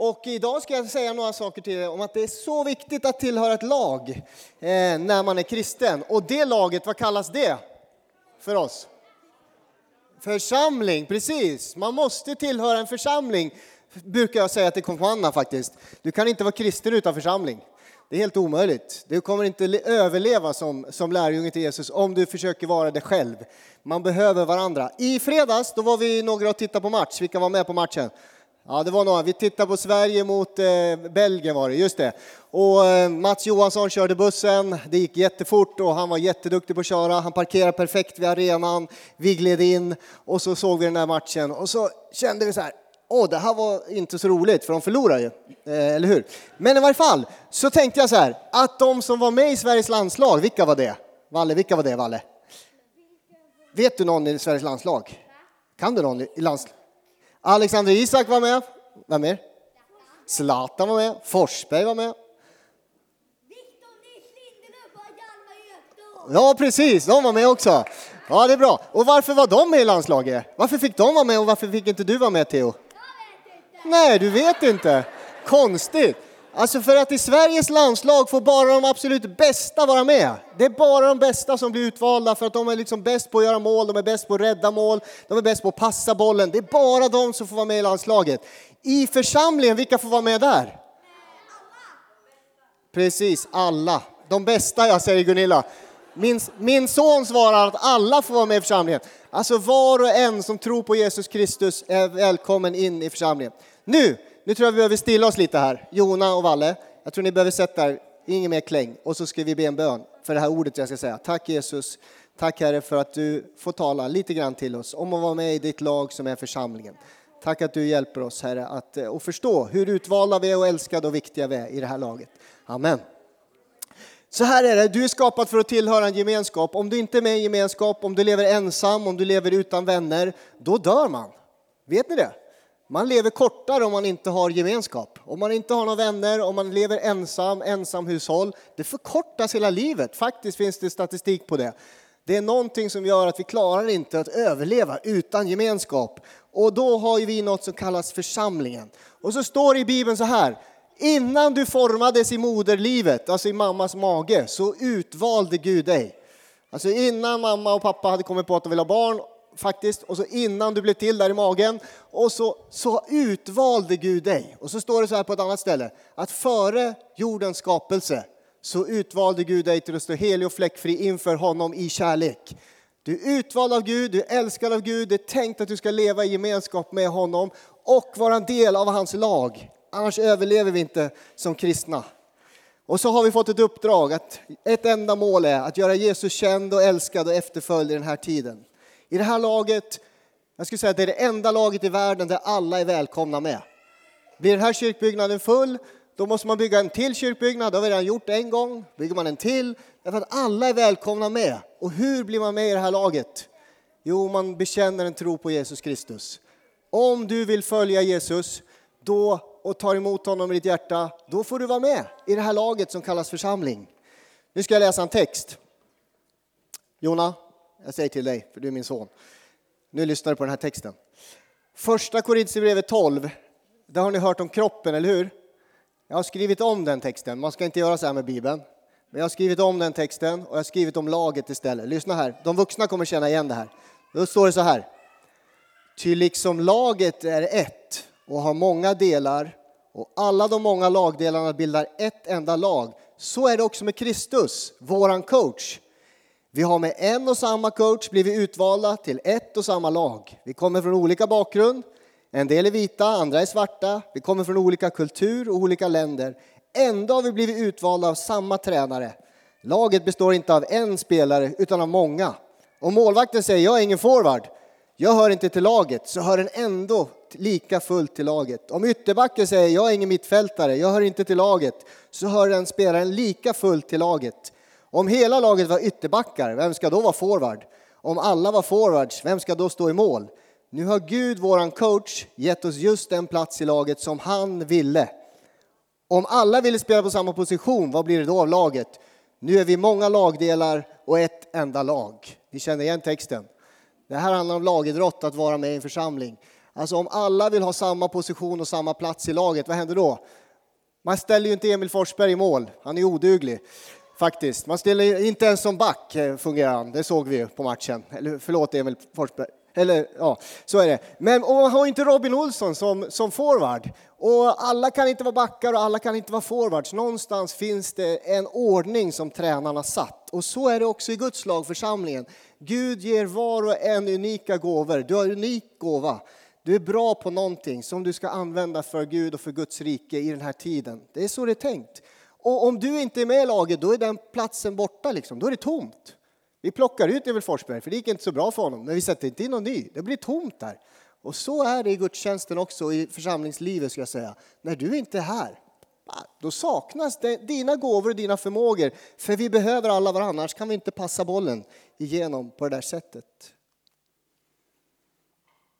Och idag ska jag säga några saker till er om att det är så viktigt att tillhöra ett lag eh, när man är kristen. Och det laget, vad kallas det för oss? Församling, precis. Man måste tillhöra en församling, brukar jag säga till konfirmanderna faktiskt. Du kan inte vara kristen utan församling. Det är helt omöjligt. Du kommer inte överleva som, som lärjunge till Jesus om du försöker vara det själv. Man behöver varandra. I fredags då var vi några och tittade på match. Vilka var med på matchen? Ja, det var några. Vi tittade på Sverige mot eh, Belgien var det, just det. Och eh, Mats Johansson körde bussen. Det gick jättefort och han var jätteduktig på att köra. Han parkerade perfekt vid arenan. Vi gled in och så såg vi den här matchen och så kände vi så här. Åh, det här var inte så roligt för de förlorade ju, eh, eller hur? Men i varje fall så tänkte jag så här att de som var med i Sveriges landslag, vilka var det? Valle, vilka var det, Valle? Vet du någon i Sveriges landslag? Kan du någon i landslag? Alexander Isak var med. Vem mer? Zlatan var med. Forsberg var med. Ja, precis. De var med också. Ja, det är bra. Och varför var de med i landslaget? Varför fick de vara med och varför fick inte du vara med, Theo? Nej, du vet inte. Konstigt. Alltså för att i Sveriges landslag får bara de absolut bästa vara med. Det är bara de bästa som blir utvalda för att de är liksom bäst på att göra mål, de är bäst på att rädda mål, de är bäst på att passa bollen. Det är bara de som får vara med i landslaget. I församlingen, vilka får vara med där? Precis, alla. De bästa, jag säger Gunilla. Min, min son svarar att alla får vara med i församlingen. Alltså var och en som tror på Jesus Kristus är välkommen in i församlingen. Nu nu tror jag vi behöver stilla oss lite här. Jona och Valle, jag tror ni behöver sätta er, inget mer kläng. Och så ska vi be en bön för det här ordet jag ska säga. Tack Jesus, tack Herre för att du får tala lite grann till oss om att vara med i ditt lag som är församlingen. Tack att du hjälper oss Herre att, eh, att förstå hur utvalda vi är och älskade och viktiga vi är i det här laget. Amen. Så här är det, du är skapad för att tillhöra en gemenskap. Om du inte är med i en gemenskap, om du lever ensam, om du lever utan vänner, då dör man. Vet ni det? Man lever kortare om man inte har gemenskap. Om man inte har några vänner, om man lever ensam, ensamhushåll. Det förkortas hela livet. Faktiskt finns det statistik på det. Det är någonting som gör att vi klarar inte att överleva utan gemenskap. Och då har vi något som kallas församlingen. Och så står det i Bibeln så här. Innan du formades i moderlivet, alltså i mammas mage, så utvalde Gud dig. Alltså innan mamma och pappa hade kommit på att de ville ha barn faktiskt, och så innan du blev till där i magen, och så, så utvalde Gud dig. Och så står det så här på ett annat ställe, att före jordens skapelse så utvalde Gud dig till att stå helig och fläckfri inför honom i kärlek. Du är utvald av Gud, du är älskad av Gud, det är tänkt att du ska leva i gemenskap med honom och vara en del av hans lag. Annars överlever vi inte som kristna. Och så har vi fått ett uppdrag, att ett enda mål är att göra Jesus känd och älskad och efterföljd i den här tiden. I det här laget, jag skulle säga att det är det enda laget i världen där alla är välkomna med. Blir den här kyrkbyggnaden full, då måste man bygga en till kyrkbyggnad. Det har vi redan gjort en gång. Bygger man en till, därför att alla är välkomna med. Och hur blir man med i det här laget? Jo, man bekänner en tro på Jesus Kristus. Om du vill följa Jesus då, och tar emot honom i ditt hjärta, då får du vara med i det här laget som kallas församling. Nu ska jag läsa en text. Jona, jag säger till dig, för du är min son. Nu lyssnar du på den här texten. Första Korintierbrevet 12, där har ni hört om kroppen, eller hur? Jag har skrivit om den texten. Man ska inte göra så här med Bibeln. Men jag har skrivit om den texten och jag har skrivit om laget istället. Lyssna här, de vuxna kommer känna igen det här. Då står det så här. Ty liksom laget är ett och har många delar och alla de många lagdelarna bildar ett enda lag, så är det också med Kristus, våran coach. Vi har med en och samma coach blivit utvalda till ett och samma lag. Vi kommer från olika bakgrund. En del är vita, andra är svarta. Vi kommer från olika kultur och olika länder. Ändå har vi blivit utvalda av samma tränare. Laget består inte av en spelare utan av många. Om målvakten säger jag är ingen forward, jag hör inte till laget, så hör den ändå lika fullt till laget. Om ytterbacken säger jag är ingen mittfältare, jag hör inte till laget, så hör den spelaren lika fullt till laget. Om hela laget var ytterbackar, vem ska då vara forward? Om alla var forwards, vem ska då stå i mål? Nu har Gud, våran coach, gett oss just den plats i laget som han ville. Om alla ville spela på samma position, vad blir det då av laget? Nu är vi många lagdelar och ett enda lag. Ni känner igen texten. Det här handlar om lagidrott, att vara med i en församling. Alltså om alla vill ha samma position och samma plats i laget, vad händer då? Man ställer ju inte Emil Forsberg i mål, han är oduglig faktiskt. Man ställer inte ens som back eh, fungerar han, det såg vi ju på matchen. Eller förlåt Emil Forsberg. Eller ja, så är det. Men och man har inte Robin Olsson som, som forward. Och alla kan inte vara backar och alla kan inte vara forwards. Någonstans finns det en ordning som tränarna satt. Och så är det också i Guds lagförsamlingen. Gud ger var och en unika gåvor. Du har en unik gåva. Du är bra på någonting som du ska använda för Gud och för Guds rike i den här tiden. Det är så det är tänkt. Och om du inte är med i laget, då är den platsen borta. Liksom. Då är det tomt. Vi plockar ut Emil Forsberg, för det gick inte så bra för honom. Men vi sätter inte in någon ny. Det blir tomt där. Och så är det i gudstjänsten också, i församlingslivet ska jag säga. När du inte är här, då saknas det, dina gåvor och dina förmågor. För vi behöver alla varandra, annars kan vi inte passa bollen igenom på det där sättet.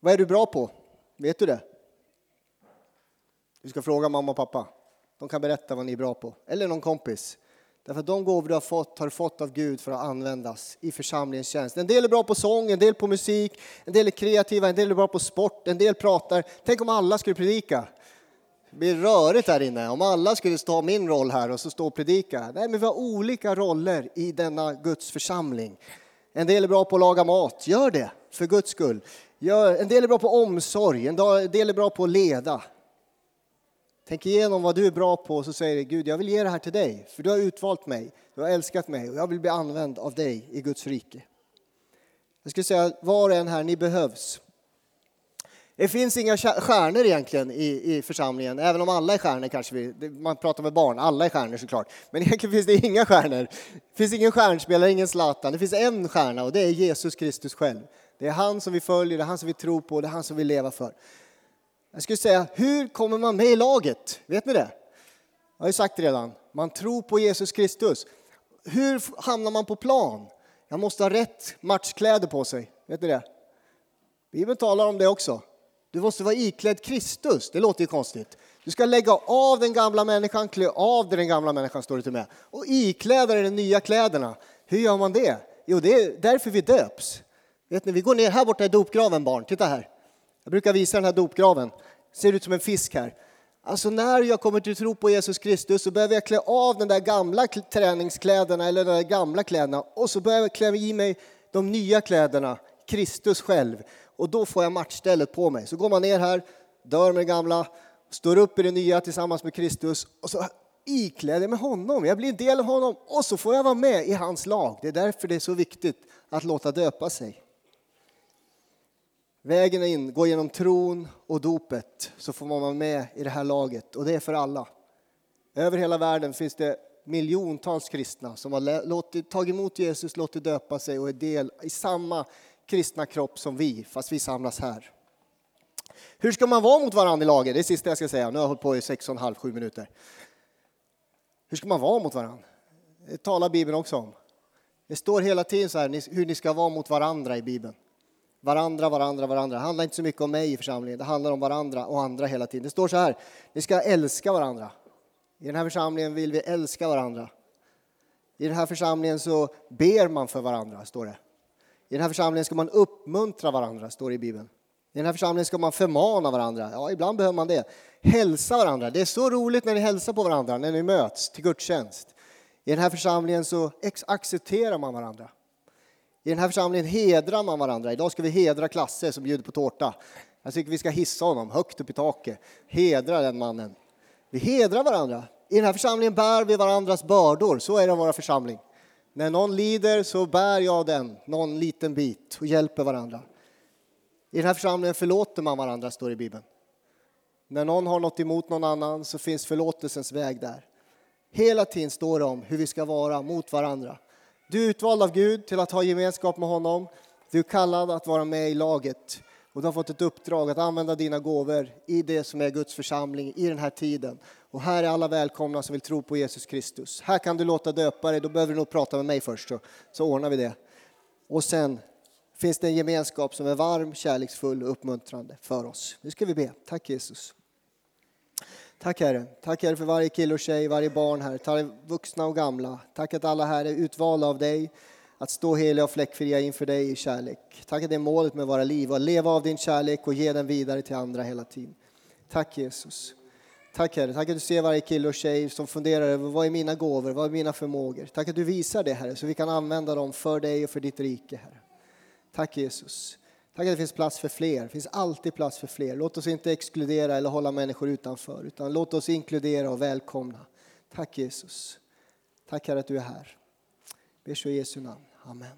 Vad är du bra på? Vet du det? Du ska fråga mamma och pappa. De kan berätta vad ni är bra på. Eller någon kompis. Därför att de gåvor du har fått har du fått av Gud för att användas i församlingens tjänst. En del är bra på sång, en del på musik, en del är kreativa, en del är bra på sport, en del pratar. Tänk om alla skulle predika. Det blir rörigt här inne. Om alla skulle ta min roll här och så stå och predika. Nej, men vi har olika roller i denna Guds församling. En del är bra på att laga mat. Gör det, för Guds skull. En del är bra på omsorg, en del är bra på att leda. Tänk igenom vad du är bra på och så säger du Gud, jag vill ge det här till dig, för du har utvalt mig, du har älskat mig och jag vill bli använd av dig i Guds rike. Jag skulle säga var och en här, ni behövs. Det finns inga stjärnor egentligen i, i församlingen, även om alla är stjärnor kanske vi, man pratar med barn, alla är stjärnor såklart. Men egentligen finns det inga stjärnor. Det finns ingen stjärnspelare, ingen Zlatan. Det finns en stjärna och det är Jesus Kristus själv. Det är han som vi följer, det är han som vi tror på, det är han som vi lever för. Jag skulle säga, hur kommer man med i laget? Vet ni det? Jag har ju sagt det redan. Man tror på Jesus Kristus. Hur hamnar man på plan? Jag måste ha rätt matchkläder på sig. Vet ni det? Bibeln talar om det också. Du måste vara iklädd Kristus. Det låter ju konstigt. Du ska lägga av den gamla människan, klä av dig den gamla människan, står det till med. Och ikläda dig de nya kläderna. Hur gör man det? Jo, det är därför vi döps. Vet ni, vi går ner här borta i dopgraven, barn. Titta här. Jag brukar visa den här dopgraven. Ser ut som en fisk här. Alltså när jag kommer till tro på Jesus Kristus så behöver jag klä av den där gamla träningskläderna eller de där gamla kläderna och så behöver jag klä i mig de nya kläderna, Kristus själv. Och då får jag matchstället på mig. Så går man ner här, dör med det gamla, står upp i det nya tillsammans med Kristus och så ikläder jag mig honom. Jag blir en del av honom och så får jag vara med i hans lag. Det är därför det är så viktigt att låta döpa sig. Vägen in går genom tron och dopet så får man vara med i det här laget och det är för alla. Över hela världen finns det miljontals kristna som har låtit, tagit emot Jesus, låtit döpa sig och är del i samma kristna kropp som vi, fast vi samlas här. Hur ska man vara mot varandra i laget? Det är det sista jag ska säga. Nu har jag hållit på i sex och en halv, sju minuter. Hur ska man vara mot varandra? Det talar Bibeln också om. Det står hela tiden så här hur ni ska vara mot varandra i Bibeln. Varandra, varandra, varandra. Det handlar inte så mycket om mig i församlingen, det handlar om varandra och andra hela tiden. Det står så här, ni ska älska varandra. I den här församlingen vill vi älska varandra. I den här församlingen så ber man för varandra, står det. I den här församlingen ska man uppmuntra varandra, står det i Bibeln. I den här församlingen ska man förmana varandra. Ja, ibland behöver man det. Hälsa varandra. Det är så roligt när ni hälsar på varandra, när ni möts till gudstjänst. I den här församlingen så accepterar man varandra. I den här församlingen hedrar man varandra. Idag ska vi hedra Klasse som bjuder på tårta. Jag tycker vi ska hissa honom högt upp i taket. Hedra den mannen. Vi hedrar varandra. I den här församlingen bär vi varandras bördor. Så är det i vår församling. När någon lider så bär jag den, någon liten bit, och hjälper varandra. I den här församlingen förlåter man varandra, står det i Bibeln. När någon har något emot någon annan så finns förlåtelsens väg där. Hela tiden står det om hur vi ska vara mot varandra. Du är utvald av Gud till att ha gemenskap med honom. Du är kallad att vara med i laget och du har fått ett uppdrag att använda dina gåvor i det som är Guds församling i den här tiden. Och här är alla välkomna som vill tro på Jesus Kristus. Här kan du låta döpa dig, då behöver du nog prata med mig först så, så ordnar vi det. Och sen finns det en gemenskap som är varm, kärleksfull och uppmuntrande för oss. Nu ska vi be. Tack Jesus. Tack Herre. Tack Herre för varje kille och tjej, varje barn här. Tack vuxna och gamla. Tack att alla här är utvalda av dig. att stå heliga och fläckfria inför dig i kärlek. Tack att det är målet med våra liv, att leva av din kärlek och ge den vidare till andra hela tiden. Tack Jesus. Tack Herre, tack att du ser varje kille och tjej som funderar över vad är mina gåvor, vad är mina förmågor. Tack att du visar det Herre, så vi kan använda dem för dig och för ditt rike Herre. Tack Jesus. Tack att det finns plats för fler. Det finns alltid plats för fler. Låt oss inte exkludera eller hålla människor utanför, utan låt oss inkludera och välkomna. Tack Jesus. Tack Herre att du är här. Ber så i Jesu namn. Amen.